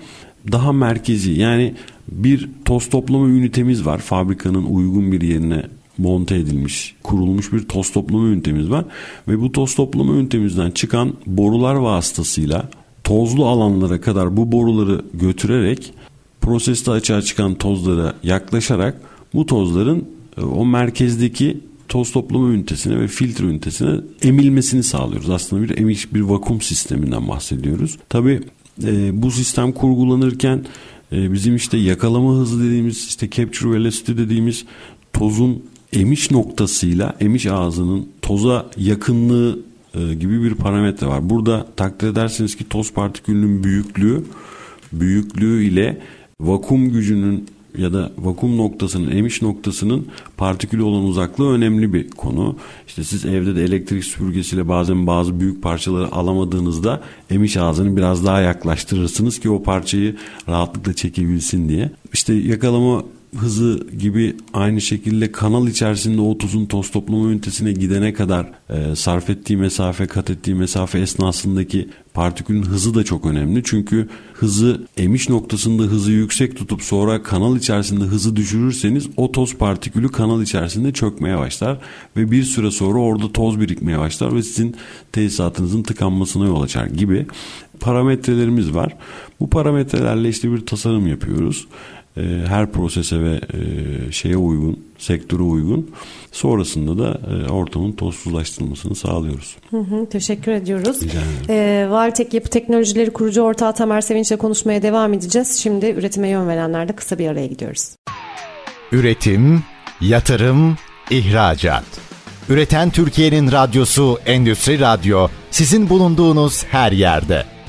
daha merkezi. Yani bir toz toplama ünitemiz var. Fabrikanın uygun bir yerine monte edilmiş, kurulmuş bir toz toplama ünitemiz var. Ve bu toz toplama ünitemizden çıkan borular vasıtasıyla tozlu alanlara kadar bu boruları götürerek proseste açığa çıkan tozlara yaklaşarak bu tozların e, o merkezdeki toz toplama ünitesine ve filtre ünitesine emilmesini sağlıyoruz. Aslında bir emiş bir vakum sisteminden bahsediyoruz. Tabi e, bu sistem kurgulanırken e, bizim işte yakalama hızı dediğimiz işte capture velocity dediğimiz tozun emiş noktasıyla emiş ağzının toza yakınlığı e, gibi bir parametre var. Burada takdir ederseniz ki toz partikülünün büyüklüğü büyüklüğü ile vakum gücünün ya da vakum noktasının, emiş noktasının partikülü olan uzaklığı önemli bir konu. İşte siz evde de elektrik süpürgesiyle bazen bazı büyük parçaları alamadığınızda emiş ağzını biraz daha yaklaştırırsınız ki o parçayı rahatlıkla çekebilsin diye. İşte yakalama hızı gibi aynı şekilde kanal içerisinde o tuzun toz toplama ünitesine gidene kadar e, sarf ettiği mesafe, kat ettiği mesafe esnasındaki partikülün hızı da çok önemli. Çünkü hızı emiş noktasında hızı yüksek tutup sonra kanal içerisinde hızı düşürürseniz o toz partikülü kanal içerisinde çökmeye başlar ve bir süre sonra orada toz birikmeye başlar ve sizin tesisatınızın tıkanmasına yol açar gibi parametrelerimiz var. Bu parametrelerle işte bir tasarım yapıyoruz. E, her prosese ve e, şeye uygun, sektöre uygun. Sonrasında da e, ortamın tozsuzlaştırılmasını sağlıyoruz. Hı hı, teşekkür ediyoruz. E, Valtek Yapı Teknolojileri kurucu ortağı Tamer Sevinç'le konuşmaya devam edeceğiz. Şimdi üretime yön verenlerde kısa bir araya gidiyoruz. Üretim, yatırım, ihracat. Üreten Türkiye'nin radyosu Endüstri Radyo sizin bulunduğunuz her yerde.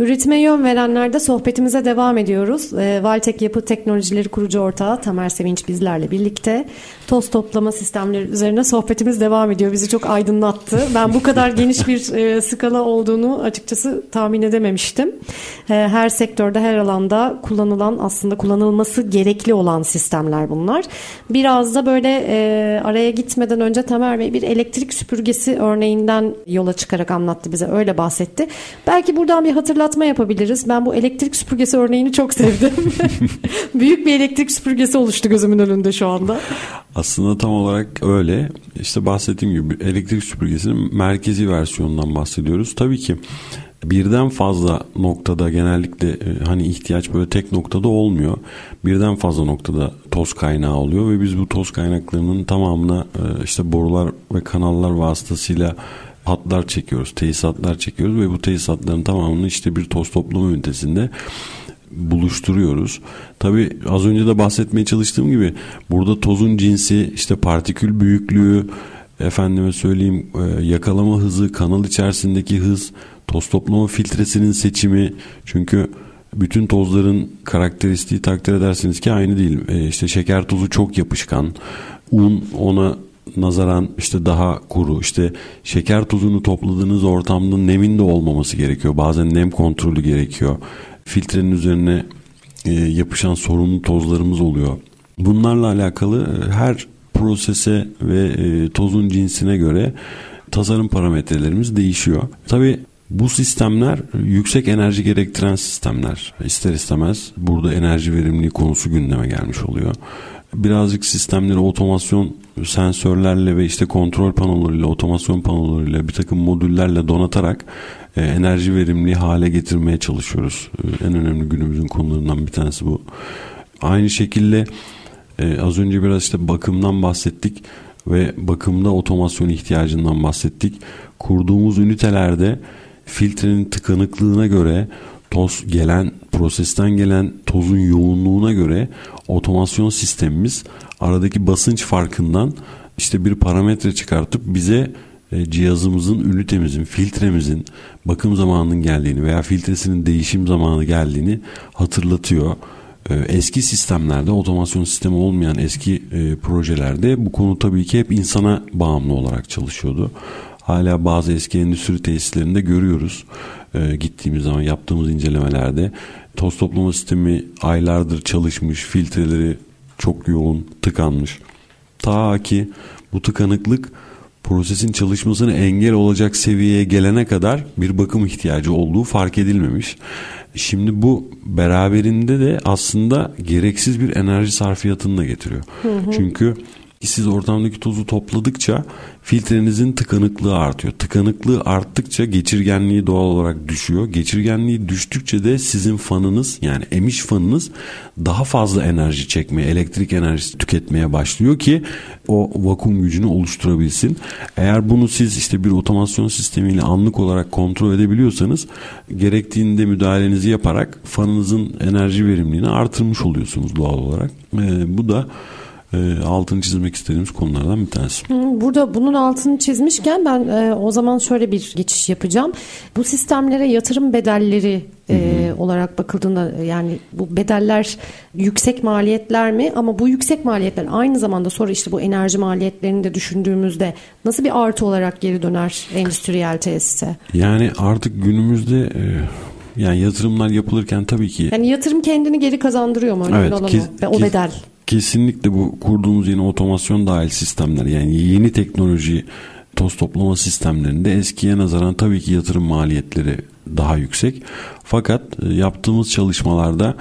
Üretime yön verenlerde sohbetimize devam ediyoruz. E, Valtek Yapı Teknolojileri kurucu ortağı Tamer Sevinç bizlerle birlikte toz toplama sistemleri üzerine sohbetimiz devam ediyor. Bizi çok aydınlattı. Ben bu kadar [LAUGHS] geniş bir e, skala olduğunu açıkçası tahmin edememiştim. E, her sektörde, her alanda kullanılan aslında kullanılması gerekli olan sistemler bunlar. Biraz da böyle e, araya gitmeden önce Tamer Bey bir elektrik süpürgesi örneğinden yola çıkarak anlattı bize. Öyle bahsetti. Belki buradan bir hatırlat hatırlatma yapabiliriz. Ben bu elektrik süpürgesi örneğini çok sevdim. [LAUGHS] Büyük bir elektrik süpürgesi oluştu gözümün önünde şu anda. Aslında tam olarak öyle. İşte bahsettiğim gibi elektrik süpürgesinin merkezi versiyonundan bahsediyoruz. Tabii ki birden fazla noktada genellikle e, hani ihtiyaç böyle tek noktada olmuyor. Birden fazla noktada toz kaynağı oluyor ve biz bu toz kaynaklarının tamamına e, işte borular ve kanallar vasıtasıyla hatlar çekiyoruz, tesisatlar çekiyoruz ve bu tesisatların tamamını işte bir toz toplama ünitesinde buluşturuyoruz. Tabi az önce de bahsetmeye çalıştığım gibi burada tozun cinsi, işte partikül büyüklüğü, efendime söyleyeyim e, yakalama hızı, kanal içerisindeki hız, toz toplama filtresinin seçimi çünkü bütün tozların karakteristiği takdir edersiniz ki aynı değil. E, işte şeker tozu çok yapışkan, un ona nazaran işte daha kuru işte şeker tuzunu topladığınız ortamda nemin de olmaması gerekiyor. Bazen nem kontrolü gerekiyor. Filtrenin üzerine e, yapışan sorunlu tozlarımız oluyor. Bunlarla alakalı e, her prosese ve e, tozun cinsine göre tasarım parametrelerimiz değişiyor. Tabi bu sistemler yüksek enerji gerektiren sistemler. İster istemez burada enerji verimliliği konusu gündeme gelmiş oluyor. Birazcık sistemleri otomasyon sensörlerle ve işte kontrol panolarıyla, otomasyon panolarıyla bir takım modüllerle donatarak e, enerji verimli hale getirmeye çalışıyoruz. E, en önemli günümüzün konularından bir tanesi bu. Aynı şekilde e, az önce biraz işte bakımdan bahsettik ve bakımda otomasyon ihtiyacından bahsettik. Kurduğumuz ünitelerde filtrenin tıkanıklığına göre toz gelen prosesten gelen tozun yoğunluğuna göre otomasyon sistemimiz aradaki basınç farkından işte bir parametre çıkartıp bize e, cihazımızın, ünitemizin, filtremizin bakım zamanının geldiğini veya filtresinin değişim zamanı geldiğini hatırlatıyor. E, eski sistemlerde otomasyon sistemi olmayan eski e, projelerde bu konu tabii ki hep insana bağımlı olarak çalışıyordu. Hala bazı eski endüstri tesislerinde görüyoruz. Gittiğimiz zaman yaptığımız incelemelerde toz toplama sistemi aylardır çalışmış, filtreleri çok yoğun, tıkanmış. Ta ki bu tıkanıklık prosesin çalışmasına engel olacak seviyeye gelene kadar bir bakım ihtiyacı olduğu fark edilmemiş. Şimdi bu beraberinde de aslında gereksiz bir enerji sarfiyatını da getiriyor. Hı hı. Çünkü siz ortamdaki tozu topladıkça filtrenizin tıkanıklığı artıyor. Tıkanıklığı arttıkça geçirgenliği doğal olarak düşüyor. Geçirgenliği düştükçe de sizin fanınız yani emiş fanınız daha fazla enerji çekmeye, elektrik enerjisi tüketmeye başlıyor ki o vakum gücünü oluşturabilsin. Eğer bunu siz işte bir otomasyon sistemiyle anlık olarak kontrol edebiliyorsanız gerektiğinde müdahalenizi yaparak fanınızın enerji verimliliğini artırmış oluyorsunuz doğal olarak. Ee, bu da e, altını çizmek istediğimiz konulardan bir tanesi. Burada bunun altını çizmişken ben e, o zaman şöyle bir geçiş yapacağım. Bu sistemlere yatırım bedelleri e, olarak bakıldığında yani bu bedeller yüksek maliyetler mi? Ama bu yüksek maliyetler aynı zamanda sonra işte bu enerji maliyetlerini de düşündüğümüzde nasıl bir artı olarak geri döner endüstriyel tesise? Yani artık günümüzde e, yani yatırımlar yapılırken tabii ki Yani yatırım kendini geri kazandırıyor mu? Evet, kes- o kes- bedel. Kesinlikle bu kurduğumuz yeni otomasyon dahil sistemler yani yeni teknoloji toz toplama sistemlerinde eskiye nazaran tabii ki yatırım maliyetleri daha yüksek. Fakat e, yaptığımız çalışmalarda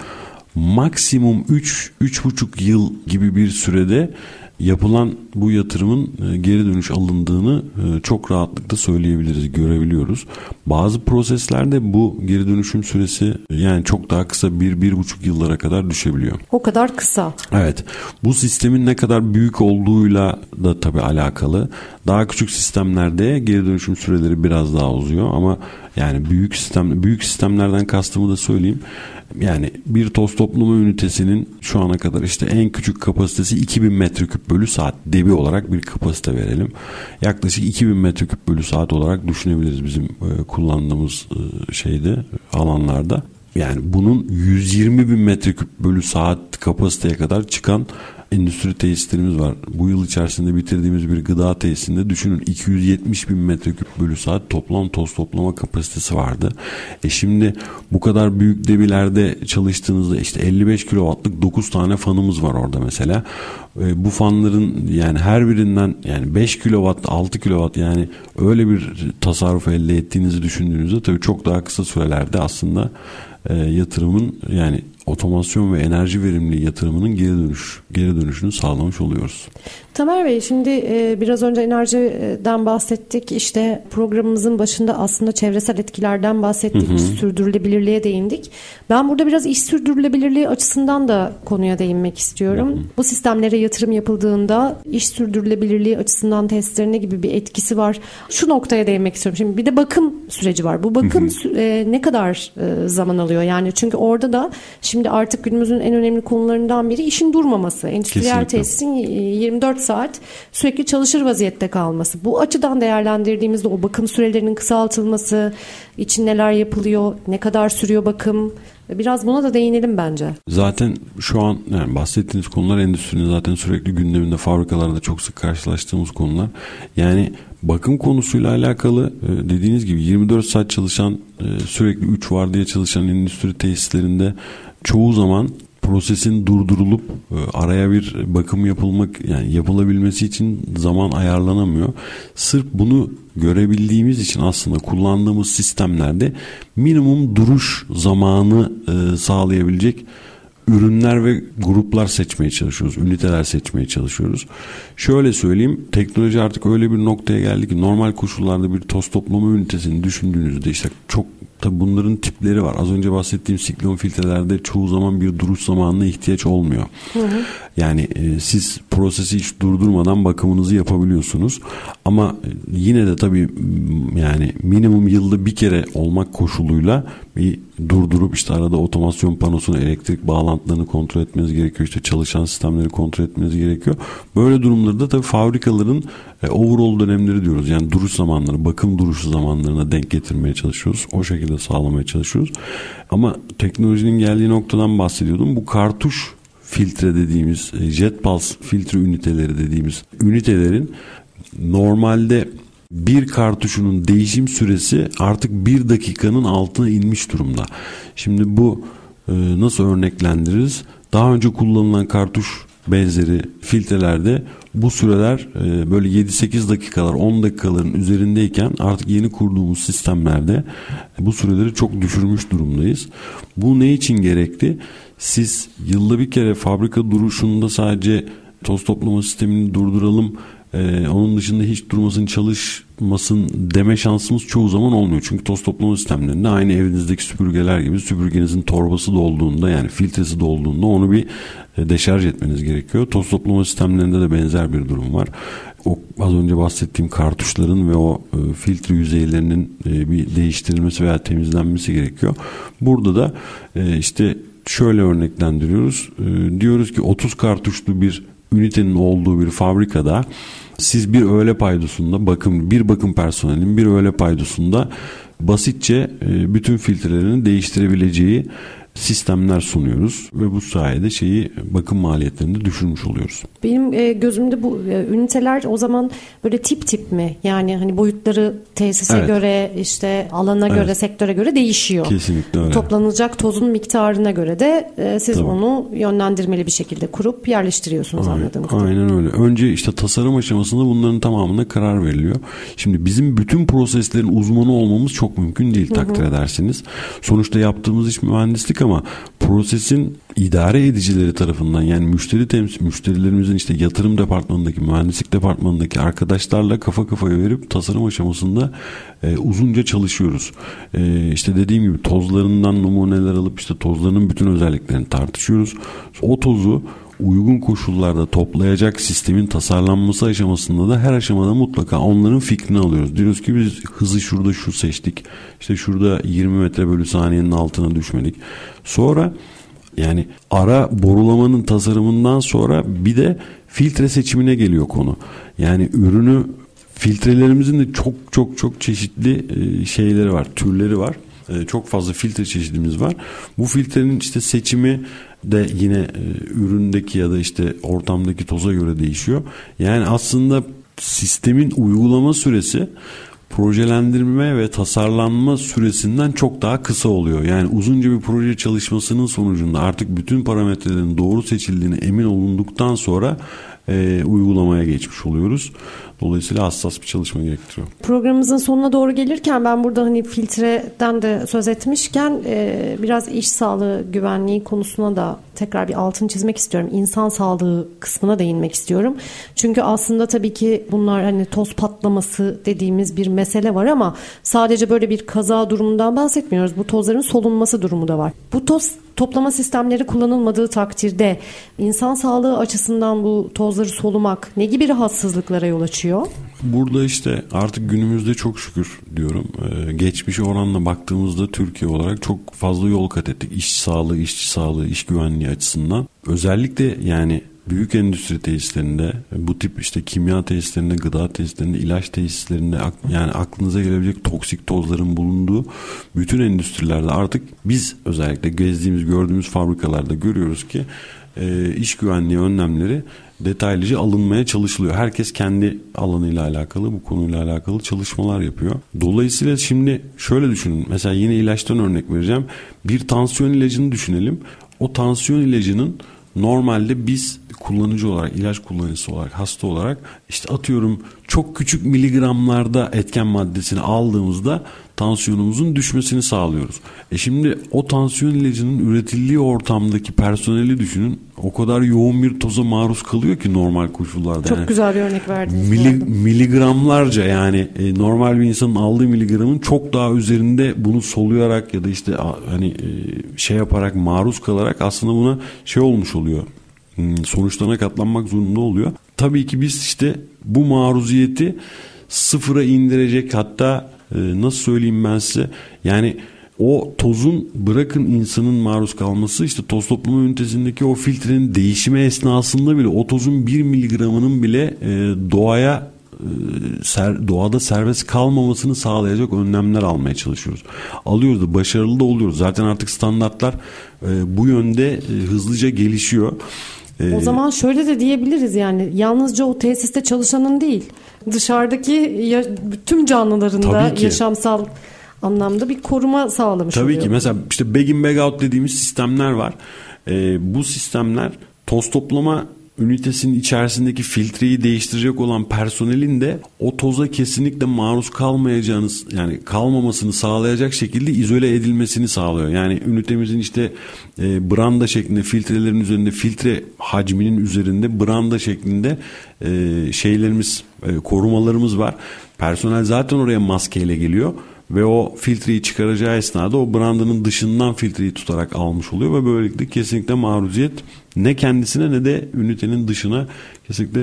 maksimum 3 3,5 yıl gibi bir sürede yapılan bu yatırımın e, geri dönüş alındığını e, çok rahatlıkla söyleyebiliriz, görebiliyoruz. Bazı proseslerde bu geri dönüşüm süresi e, yani çok daha kısa bir bir buçuk yıllara kadar düşebiliyor. O kadar kısa. Evet. Bu sistemin ne kadar büyük olduğuyla da tabii alakalı. Daha küçük sistemlerde geri dönüşüm süreleri biraz daha uzuyor ama yani büyük sistem büyük sistemlerden kastımı da söyleyeyim. Yani bir toz toplama ünitesinin şu ana kadar işte en küçük kapasitesi 2000 metreküp bölü saat debi olarak bir kapasite verelim. Yaklaşık 2000 metreküp bölü saat olarak düşünebiliriz bizim e, kullandığımız e, şeyde alanlarda. Yani bunun 120 bin metreküp bölü saat kapasiteye kadar çıkan endüstri tesislerimiz var. Bu yıl içerisinde bitirdiğimiz bir gıda tesisinde düşünün 270 bin metreküp bölü saat toplam toz toplama kapasitesi vardı. E şimdi bu kadar büyük debilerde çalıştığınızda işte 55 kilowattlık 9 tane fanımız var orada mesela. E, bu fanların yani her birinden yani 5 kilowatt 6 kilowatt yani öyle bir tasarruf elde ettiğinizi düşündüğünüzde tabii çok daha kısa sürelerde aslında e, yatırımın yani otomasyon ve enerji verimliliği yatırımının geri dönüş geri dönüşünü sağlamış oluyoruz. Tamer Bey şimdi e, biraz önce enerjiden bahsettik. İşte programımızın başında aslında çevresel etkilerden bahsettik. İş sürdürülebilirliğe değindik. Ben burada biraz iş sürdürülebilirliği açısından da konuya değinmek istiyorum. Bu sistemlere yatırım yapıldığında iş sürdürülebilirliği açısından testlerine gibi bir etkisi var. Şu noktaya değinmek istiyorum. Şimdi bir de bakım süreci var. Bu bakım sü- e, ne kadar e, zaman alıyor? Yani çünkü orada da şimdi artık günümüzün en önemli konularından biri işin durmaması. Endüstriyel Kesinlikle. tesisin e, 24 saat sürekli çalışır vaziyette kalması. Bu açıdan değerlendirdiğimizde o bakım sürelerinin kısaltılması, için neler yapılıyor, ne kadar sürüyor bakım? Biraz buna da değinelim bence. Zaten şu an yani bahsettiğiniz konular endüstrinin zaten sürekli gündeminde fabrikalarda çok sık karşılaştığımız konular. Yani bakım konusuyla alakalı e, dediğiniz gibi 24 saat çalışan e, sürekli 3 vardiya çalışan endüstri tesislerinde çoğu zaman prosesin durdurulup e, araya bir bakım yapılmak yani yapılabilmesi için zaman ayarlanamıyor. Sırf bunu görebildiğimiz için aslında kullandığımız sistemlerde minimum duruş zamanı e, sağlayabilecek ürünler ve gruplar seçmeye çalışıyoruz. Üniteler seçmeye çalışıyoruz. Şöyle söyleyeyim teknoloji artık öyle bir noktaya geldi ki normal koşullarda bir toz toplama ünitesini düşündüğünüzde işte çok tabi bunların tipleri var. Az önce bahsettiğim siklon filtrelerde çoğu zaman bir duruş zamanına ihtiyaç olmuyor. Yani e, siz prosesi hiç durdurmadan bakımınızı yapabiliyorsunuz. Ama yine de tabii m, yani minimum yılda bir kere olmak koşuluyla bir durdurup işte arada otomasyon panosunu elektrik bağlantılarını kontrol etmeniz gerekiyor. İşte çalışan sistemleri kontrol etmeniz gerekiyor. Böyle durumlarda tabii fabrikaların e, overall dönemleri diyoruz. Yani duruş zamanları, bakım duruşu zamanlarına denk getirmeye çalışıyoruz. O şekilde sağlamaya çalışıyoruz. Ama teknolojinin geldiği noktadan bahsediyordum. Bu kartuş filtre dediğimiz e, jet pulse filtre üniteleri dediğimiz ünitelerin normalde bir kartuşunun değişim süresi artık bir dakikanın altına inmiş durumda. Şimdi bu e, nasıl örneklendiririz? Daha önce kullanılan kartuş benzeri filtrelerde bu süreler e, böyle 7-8 dakikalar 10 dakikaların üzerindeyken artık yeni kurduğumuz sistemlerde bu süreleri çok düşürmüş durumdayız. Bu ne için gerekli? Siz yılda bir kere fabrika duruşunda sadece toz toplama sistemini durduralım ee, onun dışında hiç durmasın çalışmasın deme şansımız çoğu zaman olmuyor. Çünkü toz toplama sistemlerinde aynı evinizdeki süpürgeler gibi süpürgenizin torbası dolduğunda yani filtresi dolduğunda onu bir e, deşarj etmeniz gerekiyor. Toz toplama sistemlerinde de benzer bir durum var. O az önce bahsettiğim kartuşların ve o e, filtre yüzeylerinin e, bir değiştirilmesi veya temizlenmesi gerekiyor. Burada da e, işte şöyle örneklendiriyoruz. E, diyoruz ki 30 kartuşlu bir ünitenin olduğu bir fabrikada siz bir öğle paydosunda bakım bir bakım personelinin bir öğle paydosunda basitçe e, bütün filtrelerini değiştirebileceği sistemler sunuyoruz ve bu sayede şeyi bakım maliyetlerini de düşürmüş oluyoruz. Benim e, gözümde bu e, üniteler o zaman böyle tip tip mi? Yani hani boyutları tesise evet. göre işte alana evet. göre sektöre göre değişiyor. Kesinlikle öyle. Toplanacak tozun miktarına göre de e, siz Tabii. onu yönlendirmeli bir şekilde kurup yerleştiriyorsunuz aynen, anladığım kadarıyla. Aynen öyle. Önce işte tasarım aşamasında bunların tamamına karar veriliyor. Şimdi bizim bütün proseslerin uzmanı olmamız çok mümkün değil takdir Hı-hı. edersiniz. Sonuçta yaptığımız iş mühendislik ama prosesin idare edicileri tarafından yani müşteri temsil müşterilerimizin işte yatırım departmanındaki mühendislik departmanındaki arkadaşlarla kafa kafaya verip tasarım aşamasında e, uzunca çalışıyoruz. E, işte dediğim gibi tozlarından numuneler alıp işte tozlarının bütün özelliklerini tartışıyoruz. O tozu uygun koşullarda toplayacak sistemin tasarlanması aşamasında da her aşamada mutlaka onların fikrini alıyoruz. Diyoruz ki biz hızı şurada şu seçtik. İşte şurada 20 metre bölü saniyenin altına düşmedik. Sonra yani ara borulamanın tasarımından sonra bir de filtre seçimine geliyor konu. Yani ürünü filtrelerimizin de çok çok çok çeşitli e, şeyleri var, türleri var. E, çok fazla filtre çeşidimiz var. Bu filtrenin işte seçimi de yine e, üründeki ya da işte ortamdaki toza göre değişiyor. Yani aslında sistemin uygulama süresi projelendirme ve tasarlanma süresinden çok daha kısa oluyor. Yani uzunca bir proje çalışmasının sonucunda artık bütün parametrelerin doğru seçildiğine emin olunduktan sonra e, uygulamaya geçmiş oluyoruz. Dolayısıyla hassas bir çalışma gerektiriyor. Programımızın sonuna doğru gelirken ben burada hani filtreden de söz etmişken e, biraz iş sağlığı güvenliği konusuna da tekrar bir altını çizmek istiyorum. İnsan sağlığı kısmına değinmek istiyorum. Çünkü aslında tabii ki bunlar hani toz patlaması dediğimiz bir mesele var ama sadece böyle bir kaza durumundan bahsetmiyoruz. Bu tozların solunması durumu da var. Bu toz toplama sistemleri kullanılmadığı takdirde insan sağlığı açısından bu tozları solumak ne gibi rahatsızlıklara yol açıyor? Burada işte artık günümüzde çok şükür diyorum. Ee, geçmiş oranla baktığımızda Türkiye olarak çok fazla yol kat ettik. İş sağlığı, işçi sağlığı, iş güvenliği açısından. Özellikle yani büyük endüstri tesislerinde bu tip işte kimya tesislerinde, gıda tesislerinde, ilaç tesislerinde yani aklınıza gelebilecek toksik tozların bulunduğu bütün endüstrilerde artık biz özellikle gezdiğimiz gördüğümüz fabrikalarda görüyoruz ki e, iş güvenliği önlemleri detaylıca alınmaya çalışılıyor. Herkes kendi alanıyla alakalı bu konuyla alakalı çalışmalar yapıyor. Dolayısıyla şimdi şöyle düşünün. Mesela yine ilaçtan örnek vereceğim. Bir tansiyon ilacını düşünelim. O tansiyon ilacının normalde biz kullanıcı olarak, ilaç kullanıcısı olarak, hasta olarak işte atıyorum çok küçük miligramlarda etken maddesini aldığımızda tansiyonumuzun düşmesini sağlıyoruz. E şimdi o tansiyon ilacının üretildiği ortamdaki personeli düşünün. O kadar yoğun bir toza maruz kalıyor ki normal koşullarda. Çok yani, güzel bir örnek verdiniz. Mili, miligramlarca yani e, normal bir insanın aldığı miligramın çok daha üzerinde bunu soluyarak ya da işte hani e, şey yaparak maruz kalarak aslında buna şey olmuş oluyor. Hmm, sonuçlarına katlanmak zorunda oluyor. Tabii ki biz işte bu maruziyeti sıfıra indirecek hatta nasıl söyleyeyim ben size yani o tozun bırakın insanın maruz kalması işte toz toplama ünitesindeki o filtrenin değişimi esnasında bile o tozun bir miligramının bile e, doğaya e, ser, doğada serbest kalmamasını sağlayacak önlemler almaya çalışıyoruz. Alıyoruz da başarılı da oluyoruz. Zaten artık standartlar e, bu yönde hızlıca gelişiyor. O zaman şöyle de diyebiliriz yani yalnızca o tesiste çalışanın değil dışarıdaki ya, tüm canlıların da yaşamsal anlamda bir koruma sağlamış Tabii oluyor. ki mesela işte bag in bag out dediğimiz sistemler var. Ee, bu sistemler toz toplama ünitesinin içerisindeki filtreyi değiştirecek olan personelin de o toza kesinlikle maruz kalmayacağınız yani kalmamasını sağlayacak şekilde izole edilmesini sağlıyor. Yani ünitemizin işte e, branda şeklinde filtrelerin üzerinde filtre hacminin üzerinde branda şeklinde e, şeylerimiz e, korumalarımız var. Personel zaten oraya maskeyle geliyor ve o filtreyi çıkaracağı esnada o brandanın dışından filtreyi tutarak almış oluyor ve böylelikle kesinlikle maruziyet ne kendisine ne de ünitenin dışına kesinlikle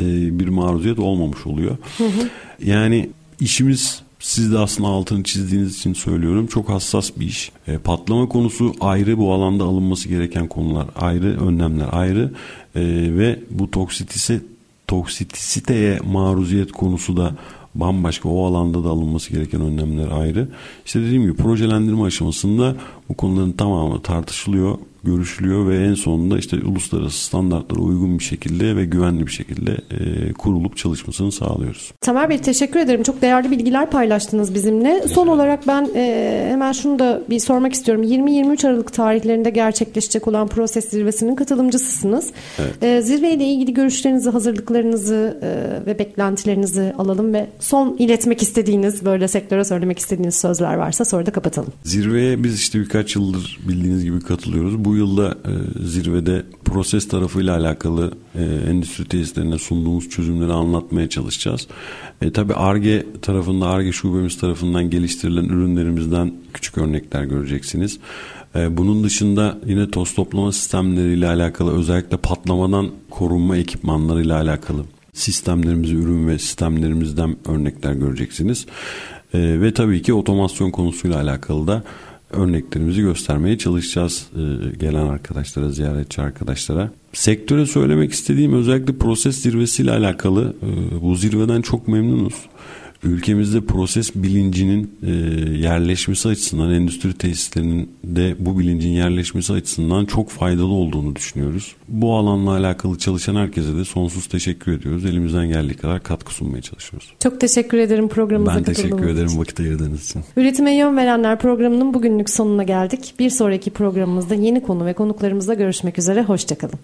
e, bir maruziyet olmamış oluyor. Hı hı. Yani işimiz Siz de aslında altını çizdiğiniz için söylüyorum. Çok hassas bir iş. E, patlama konusu ayrı bu alanda alınması gereken konular. Ayrı önlemler ayrı. E, ve bu toksitise toksititeye maruziyet konusu da bambaşka o alanda da alınması gereken önlemler ayrı. İşte dediğim gibi projelendirme aşamasında bu konuların tamamı tartışılıyor görüşülüyor ve en sonunda işte uluslararası standartlara uygun bir şekilde ve güvenli bir şekilde e, kurulup çalışmasını sağlıyoruz. Tamer Bey teşekkür ederim. Çok değerli bilgiler paylaştınız bizimle. Son olarak ben e, hemen şunu da bir sormak istiyorum. 20-23 Aralık tarihlerinde gerçekleşecek olan proses zirvesinin katılımcısısınız. Evet. E, zirveyle ilgili görüşlerinizi, hazırlıklarınızı e, ve beklentilerinizi alalım ve son iletmek istediğiniz böyle sektöre söylemek istediğiniz sözler varsa sonra da kapatalım. Zirveye biz işte birkaç yıldır bildiğiniz gibi katılıyoruz. Bu bu yılda e, zirvede proses tarafıyla alakalı e, endüstri tesislerine sunduğumuz çözümleri anlatmaya çalışacağız. E, tabii ARGE tarafında, ARGE şubemiz tarafından geliştirilen ürünlerimizden küçük örnekler göreceksiniz. E, bunun dışında yine toz toplama sistemleriyle alakalı özellikle patlamadan korunma ekipmanlarıyla alakalı sistemlerimizi, ürün ve sistemlerimizden örnekler göreceksiniz. E, ve tabii ki otomasyon konusuyla alakalı da örneklerimizi göstermeye çalışacağız e, gelen arkadaşlara, ziyaretçi arkadaşlara. Sektöre söylemek istediğim özellikle proses zirvesiyle alakalı e, bu zirveden çok memnunuz ülkemizde proses bilincinin e, yerleşmesi açısından endüstri tesislerinin de bu bilincin yerleşmesi açısından çok faydalı olduğunu düşünüyoruz. Bu alanla alakalı çalışan herkese de sonsuz teşekkür ediyoruz. Elimizden geldiği kadar katkı sunmaya çalışıyoruz. Çok teşekkür ederim programımıza Ben teşekkür ederim için. vakit ayırdığınız için. Üretime Yön Verenler programının bugünlük sonuna geldik. Bir sonraki programımızda yeni konu ve konuklarımızla görüşmek üzere. Hoşçakalın.